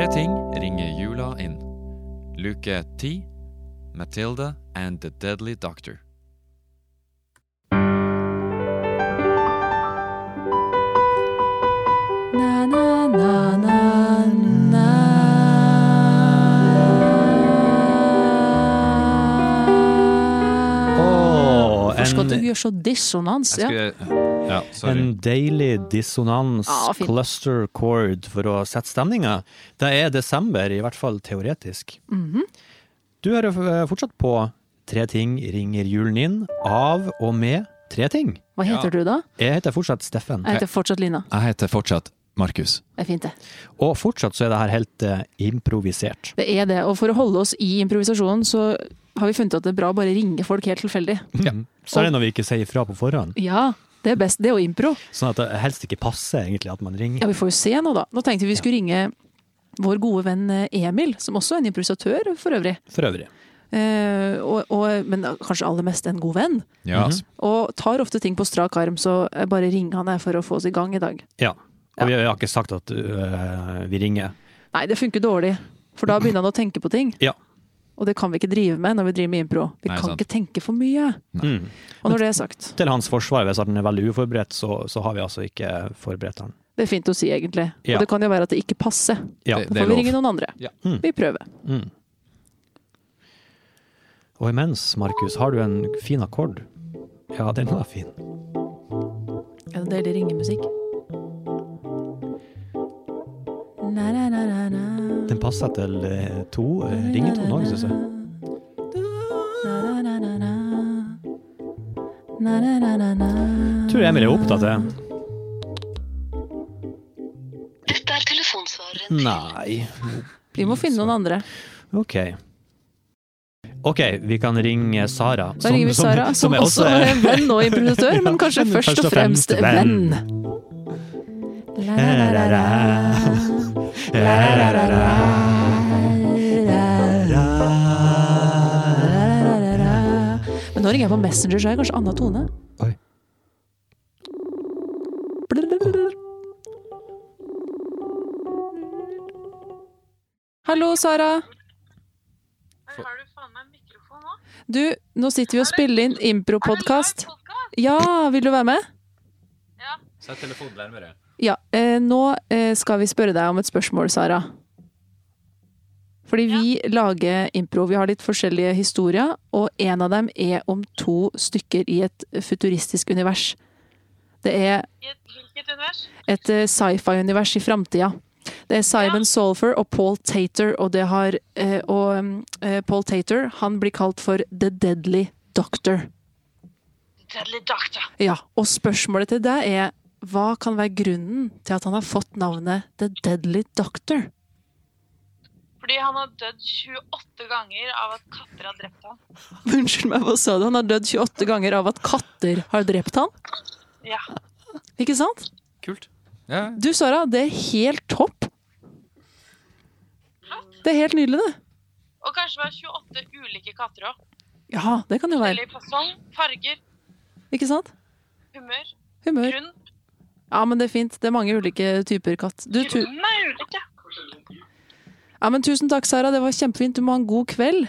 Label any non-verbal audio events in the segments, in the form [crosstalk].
Tre ting ringer jula inn. Luke 10. Matilda and the Deadly Doctor. Na, na, na, na, na. Hvorfor skal du gjøre så dissonans? Jeg Ja. Ja, en deilig dissonans ah, cluster chord for å sette stemninga. Det er desember, i hvert fall teoretisk. Mhm. Du hører fortsatt på Tre ting ringer julen inn, av og med tre ting. Hva heter du da? Jeg heter fortsatt Steffen. Jeg heter fortsatt Lina. Jeg heter fortsatt Markus. Det er fint, det. Og fortsatt så er det her helt uh, improvisert. Det er det. Og for å holde oss i improvisasjonen, så har vi funnet at det er bra å bare ringe folk helt tilfeldig. Ja. Særlig når vi ikke sier ifra på forhånd. Ja, det er best. Det er jo impro. Sånn at det helst ikke passer egentlig at man ringer. Ja, vi får jo se nå, da. Nå tenkte vi vi skulle ringe vår gode venn eh, Emil, som også er en improvisatør for øvrig. For øvrig. Eh, og, og, men kanskje aller mest en god venn. Ja, Mhm. Og tar ofte ting på strak arm, så bare ringer han her for å få oss i gang i dag. Ja. Og vi har ikke sagt at øh, vi ringer. Nei, det funker dårlig, for da [clears throat] begynner han å tenke på ting. Ja. Og det kan vi ikke drive med når vi driver med impro. Vi Nei, kan sant. ikke tenke for mye. Mm. Og når det er sagt, Til hans forsvar, hvis han er veldig uforberedt, så, så har vi altså ikke forberedt han. det er fint å si egentlig. Ja. Og det kan jo være at det ikke passer. Ja. Det- Da får vi ringe noen andre. Ja. Mm. Vi prøver. Mm. Og imens, Markus, har du en fin akkord? Ja, den var fin. Ja, det er deilig ringemusikk. Passer til eh, to eh, ringetoner òg, syns jeg. Tror Emil er opptatt, jeg. Dette er telefonsvareren. Nei. Vi må finne noen andre. OK. OK, vi kan ringe Sara. Da ringer vi Sara, som, også er venn og improvisatør, men kanskje Men først og fremst venn. La la la la la, la, la, la. Ringer jeg på Messenger, så er det kanskje annen tone. Oi. Hallo, Sara. Har du faen meg mikrofon nå. Du, nå sitter vi og spiller inn impro-podkast. Ja, vil du være med? Sett telefonen nærmere. Ja. Eh, nå eh, skal vi spørre deg om et spørsmål, Sara. Fordi vi lager impro. Vi har litt forskjellige historier, og en av dem er om to stykker i et futuristisk univers. Det er et hvilket univers? et eh, sci-fi-univers i framtida. Det er Simon Solfer og Paul Tater, og det har eh, Og eh, Paul Tater, han blir kalt for The Deadly Doctor. Deadly Doctor. Ja, og spørsmålet til deg er hva kan være grunnen til at han har fått navnet The Deadly Doctor? Fordi han har dødd 28 ganger av at katter har drept ham. Unnskyld meg, hva sa du? Han har dødd 28 ganger av at katter har drept ham? Ja. Ikke sant? Kult. Ja. Du, Sara, det er helt topp. Det er helt nydelig, det. Og kanskje det var 28 ulike katter òg. Ja, det kan det være. Eller fasong, farger, Ikke sant? humør, Humør. grunn. Ja, men det er fint. Det er mange ulike typer katt. Du, tu Grunnen er ulike. Ja, men tusen takk, Sara. Det var kjempefint. Du må ha en god kveld.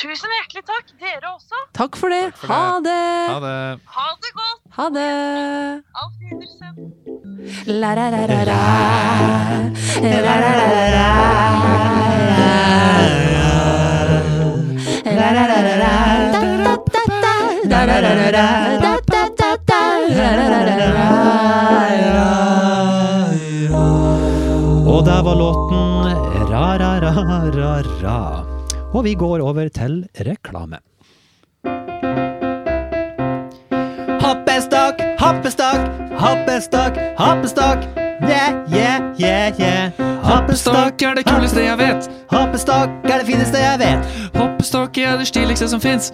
Tusen hjertelig takk. Dere også. Takk for det. for Ha det. Ha det. Ha det godt. Ha det. Auf Wiedersehen. La, la, la, la, la. La, la, la, la, la. La, la, la, la, la. Da, da, da, da. Da, Og vi går over til reklame. Hoppestokk, hoppestokk, hoppestokk, hoppestokk. Yeah, yeah, yeah, yeah. Hoppestokk, er det kuleste jeg vet. hoppestokk er det fineste jeg vet. Hoppestokk er det stiligste som fins.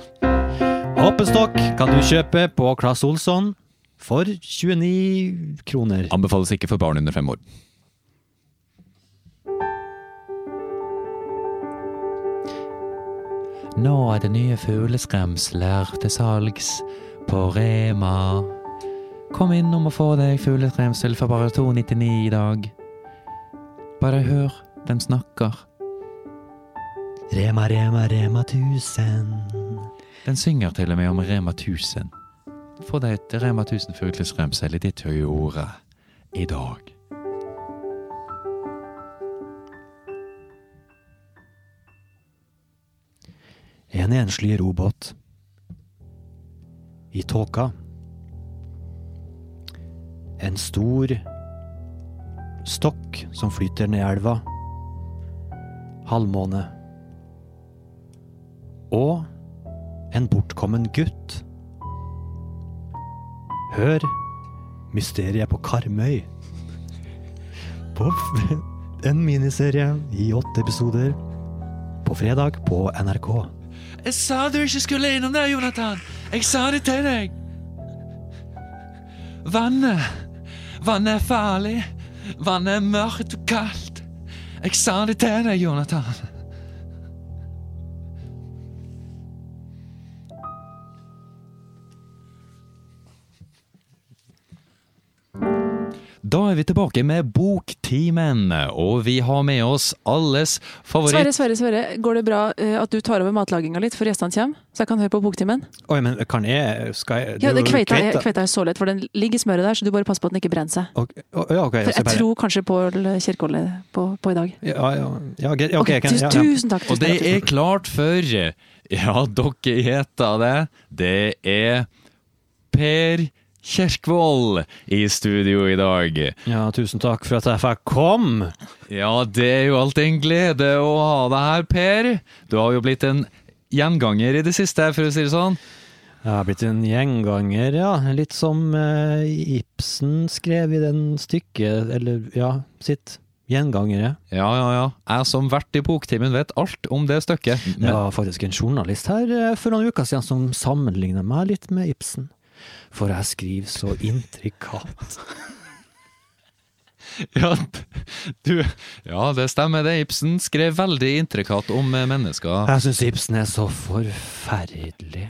Hoppestokk kan du kjøpe på Claes Olsson for 29 kroner. Anbefales ikke for barn under fem år. Nå er det nye fugleskremsler til salgs på Rema. Kom innom og få deg fugleskremsel for bare 2,99 i dag. Bare hør den snakker. Rema, Rema, Rema 1000. Den synger til og med om Rema 1000. Få deg et Rema 1000 fugleskremsel i ditt høye ord i dag. En enslig robåt. I tåka. En stor stokk som flyter ned elva. Halvmåne. Og en bortkommen gutt. Hør Mysteriet på Karmøy. [laughs] På [laughs] en miniserie i åtte episoder. På fredag på NRK. Jeg sa du ikke skulle innom der, Jonathan. Jeg sa det til deg. Vannet. Vannet er farlig. Vannet er mørkt og kaldt. Jeg sa det til deg, Jonathan. Da er vi tilbake med Boktimen, og vi har med oss alles favoritt... Sverre, Sverre, Sverre, går det bra eh, at du tar over matlaginga litt før gjestene kommer? Så jeg kan høre på Boktimen? Oi, men kan jeg Skal jeg Ja, det kveita, kveita. kveita er så lett, for den ligger i smøret der, så du bare passer på at den ikke brenner seg. Okay. ja, okay, For jeg bare- tror kanskje Pål Kjerkol er på, på i dag. Ja, ja, ja, okay, Ok, kan- tusen, ja, ja. tusen takk. Og det er klart for Ja, dere heter det. Det er Per Kjerkvold i studio i dag. Ja, tusen takk for at jeg fikk komme. Ja, det er jo alltid en glede å ha deg her, Per. Du har jo blitt en gjenganger i det siste, for å si det sånn. Jeg har blitt en gjenganger, ja. Litt som eh, Ibsen skrev i den stykket, eller ja, sitt. Gjengangere. Ja, ja, ja. Jeg som vert i Boktimen vet alt om det stykket. Det var faktisk en journalist her eh, for noen uker siden som sammenligna meg litt med Ibsen. For jeg skriver så intrikat. [laughs] ja, du, ja, det stemmer det. Ibsen skrev veldig intrikat om eh, mennesker. Jeg syns Ibsen er så forferdelig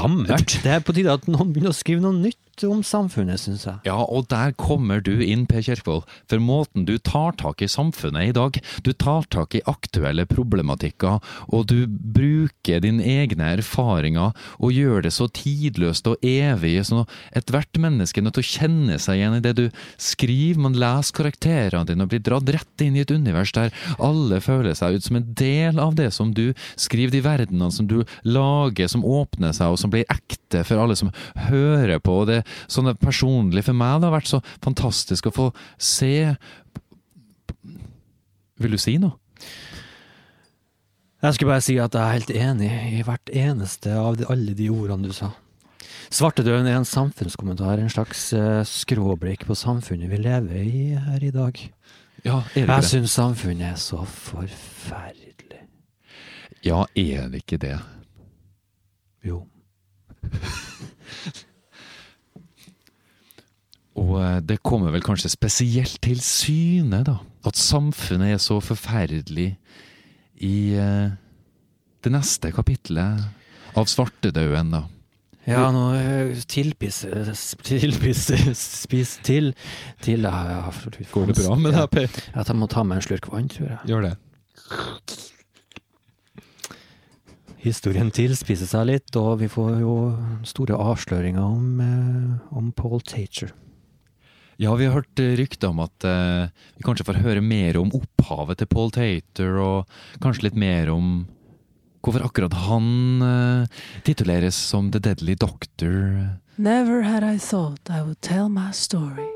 gammelt. Det er på tide at noen begynner å skrive noe nytt om samfunnet, syns jeg. Ja, og der kommer du inn, Per Kjerkvold. For måten du tar tak i samfunnet i dag, du tar tak i aktuelle problematikker, og du bruker dine egne erfaringer og gjør det så tidløst og evig, sånn ethvert menneske er nødt til å kjenne seg igjen i det du skriver. Man leser karakterene dine og blir dratt rett inn i et univers der alle føler seg ut som en del av det som du skriver, de verdenene som du lager, som åpner seg, og som blir ekte for alle som hører på. det sånn det personlig for meg det har vært så fantastisk å få se Vil du si noe? Jeg skulle bare si at jeg er helt enig i hvert eneste av de, alle de ordene du sa. Svartedauden er en samfunnskommentar, en slags eh, skråblikk på samfunnet vi lever i her i dag. Ja, er det Jeg ikke syns samfunnet er så forferdelig. Ja, er det ikke det? Jo. [laughs] Og eh, det kommer vel kanskje spesielt til syne, da. At samfunnet er så forferdelig i eh, det neste kapitlet av svartedauden, da. Ja, nå eh, tilpisses Tilpisses Spis til Til ja, for, Går det bra med deg, Per? At jeg må ta meg en slurk vann, tror jeg. Gjør det. Historien tilspisser seg litt, og vi får jo store avsløringer om, eh, om Paul Tacher. Ja, vi har hørt eh, rykter om at eh, vi kanskje får høre mer om opphavet til Paul Tater, og kanskje litt mer om hvorfor akkurat han eh, tituleres som The Deadly Doctor. Never had I thought I would tell my story.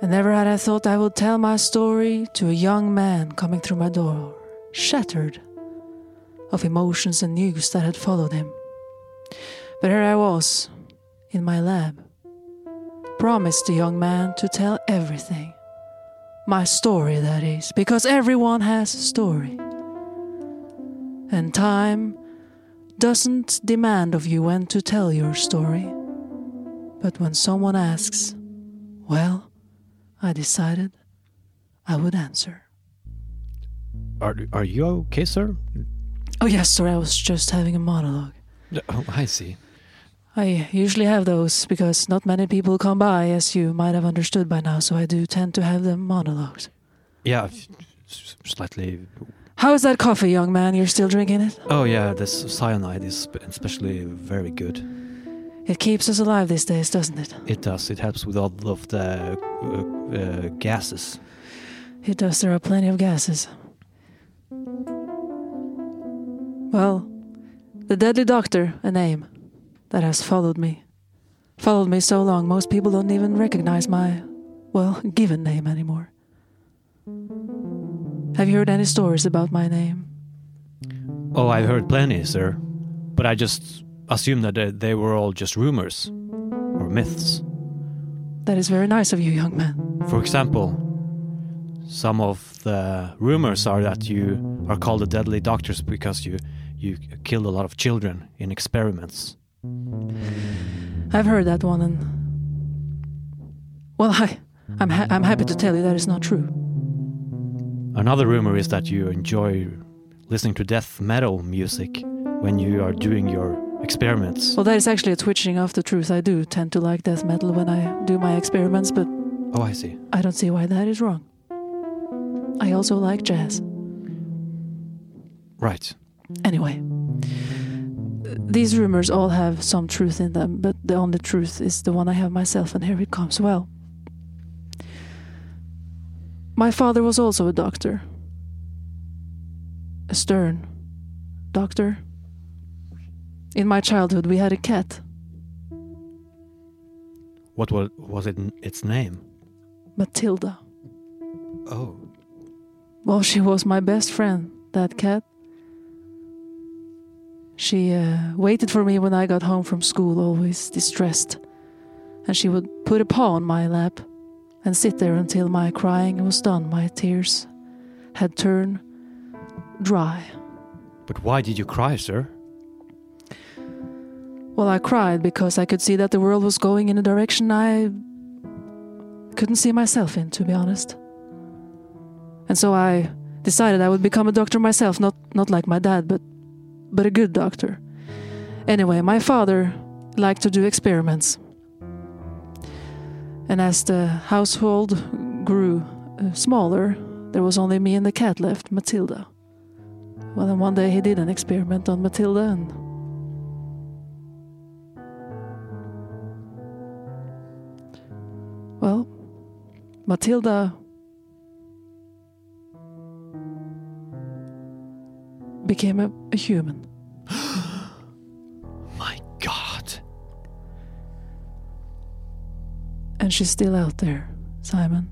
And never had I thought I would tell my story to a young man coming through my door, shattered of emotions and news that had followed him. But here I was, in my lab, promised the young man to tell everything. My story, that is, because everyone has a story. And time doesn't demand of you when to tell your story. But when someone asks, well, I decided I would answer. Are, are you okay, sir? Oh, yes, sir, I was just having a monologue. Oh, I see. I usually have those because not many people come by, as you might have understood by now, so I do tend to have them monologues. Yeah, slightly. How is that coffee, young man? You're still drinking it? Oh yeah, this cyanide is especially very good. It keeps us alive these days, doesn't it? It does. It helps with all of the uh, uh, gases. It does. There are plenty of gases. Well, the deadly doctor, a name that has followed me. Followed me so long, most people don't even recognize my, well, [laughs] given name anymore. Have you heard any stories about my name? Oh, I've heard plenty, sir, but I just assumed that they, they were all just rumors or myths. That is very nice of you, young man. For example, some of the rumors are that you are called the deadly doctors because you you killed a lot of children in experiments. I've heard that one, and well, [laughs] I, I'm ha- I'm happy to tell you that is not true. Another rumor is that you enjoy listening to death metal music when you are doing your experiments. Well, that is actually a twitching of the truth. I do tend to like death metal when I do my experiments, but Oh, I see. I don't see why that is wrong. I also like jazz. Right. Anyway, these rumors all have some truth in them, but the only truth is the one I have myself, and here it comes. Well, my father was also a doctor. A stern doctor. In my childhood, we had a cat, What was was it? Its name? Matilda. Oh. Well, she was my best friend, that cat. She uh, waited for me when I got home from school, always distressed. And she would put a paw on my lap and sit there until my crying was done, my tears had turned dry. But why did you cry, sir? Well, I cried because I could see that the world was going in a direction I couldn't see myself in, to be honest. And so I decided I would become a doctor myself, not not like my dad, but but a good doctor. Anyway, my father liked to do experiments. And as the household grew uh, smaller, there was only me and the cat left, Matilda. Well, then one day he did an experiment on Matilda and Well, Matilda became a, a human. [gasps] My God. And she's still out there, Simon.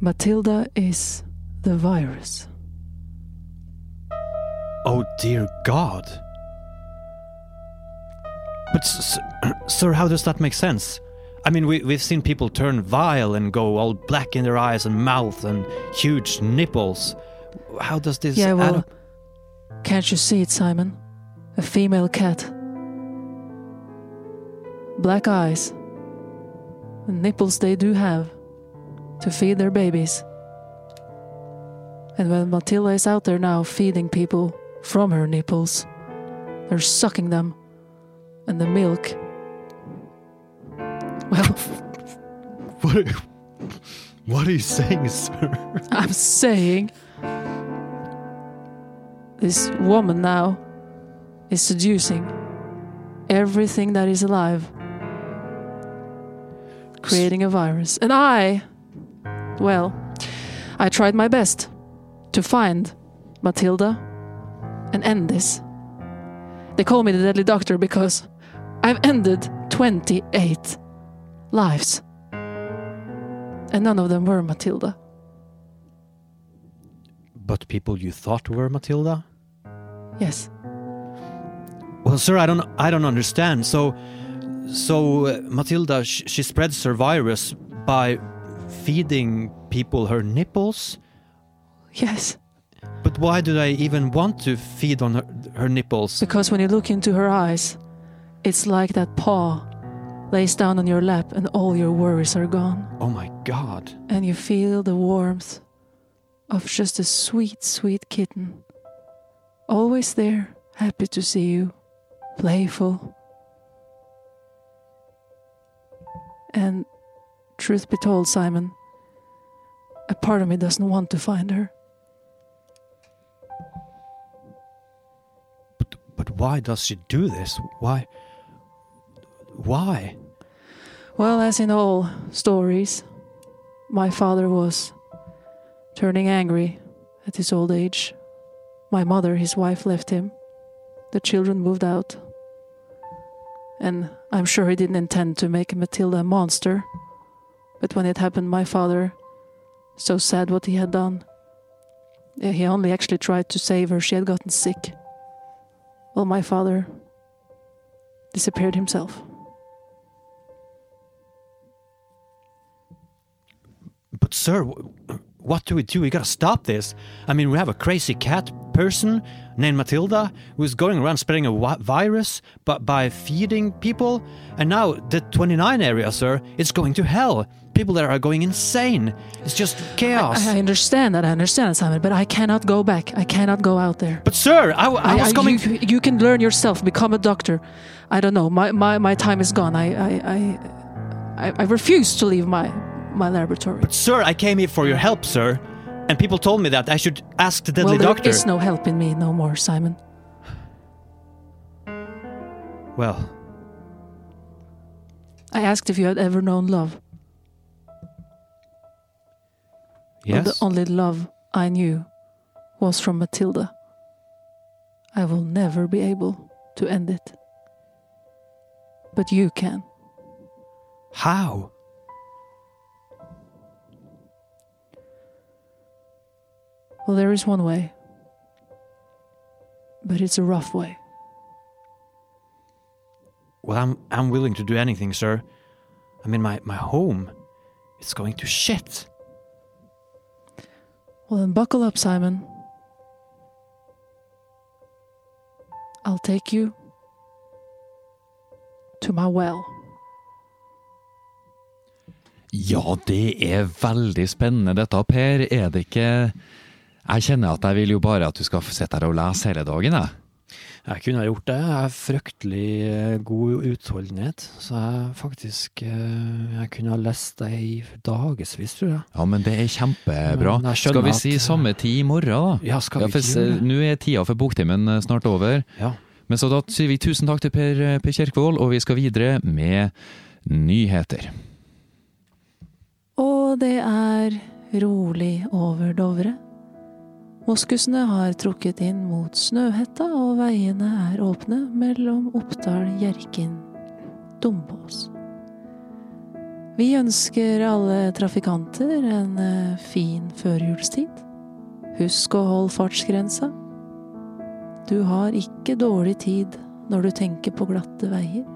Matilda is the virus. Oh dear God. But, [clears throat] sir, how does that make sense? I mean, we, we've seen people turn vile and go all black in their eyes and mouth and huge nipples. How does this yeah, well, up? can't you see it, Simon? A female cat. Black eyes. The nipples they do have to feed their babies. And when Matilda is out there now feeding people from her nipples, they're sucking them. And the milk. Well, [laughs] What, what are you saying, sir? I'm saying this woman now is seducing everything that is alive, creating a virus. And I, well, I tried my best to find Matilda and end this. They call me the deadly doctor because I've ended 28 lives. And none of them were Matilda. But people you thought were Matilda? Yes. Well, sir, I don't, I don't understand. So, so uh, Matilda, sh- she spreads her virus by feeding people her nipples. Yes. But why do they even want to feed on her, her nipples? Because when you look into her eyes, it's like that paw lays down on your lap and all your worries are gone. Oh my God! And you feel the warmth of just a sweet, sweet kitten. Always there, happy to see you, playful. And truth be told, Simon, a part of me doesn't want to find her. But, but why does she do this? Why? Why? Well, as in all stories, my father was turning angry at his old age. My mother, his wife, left him. The children moved out. And I'm sure he didn't intend to make Matilda a monster. But when it happened, my father, so sad what he had done, eh, he only actually tried to save her. She had gotten sick. Well, my father disappeared himself. But sir, what do we do? We gotta stop this. I mean, we have a crazy cat person named Matilda who's going around spreading a virus, but by feeding people. And now the 29 area, sir, it's going to hell. People there are going insane. It's just chaos. I, I understand that, I understand, that, Simon, but I cannot go back. I cannot go out there. but sir, I, w- I was coming. You, you can learn yourself, become a doctor. I don't know. My my, my time is gone. I I, I I I refuse to leave my my laboratory. But sir, I came here for your help, sir. And people told me that I should ask the deadly well, doctor. There is no help in me no more, Simon. Well, I asked if you had ever known love. Yes. the only love I knew was from Matilda. I will never be able to end it. But you can. How? Well, there is one way. But it's a rough way. Well, I'm I'm willing to do anything, sir. I mean, my my home, it's going to shit. Well, then buckle up, Simon. I'll take you to my well. Ja, det er veldig spennende dette, Per. Er det ikke Jeg kjenner at jeg vil jo bare at du skal sitte her og lese hele dagen, jeg. Jeg kunne ha gjort det. Jeg har fryktelig eh, god utholdenhet, så jeg faktisk eh, Jeg kunne ha lest det i dagevis, tror jeg. Ja, men det er kjempebra. Skal vi at- si samme tid i morgen, da? Ja, skal Ja, vi for ikke gjøre det? Nå er tida for boktimen eh, snart over. Ja. Men så da sier vi tusen takk til Per, per Kjerkvold, og vi skal videre med nyheter. Og det er rolig over Dovre. Moskusene har trukket inn mot Snøhetta, og veiene er åpne mellom Oppdal, Hjerkinn, Dombås. Vi ønsker alle trafikanter en eh, fin førjulstid. Husk å holde fartsgrensa. Du har ikke dårlig tid når du tenker på glatte veier.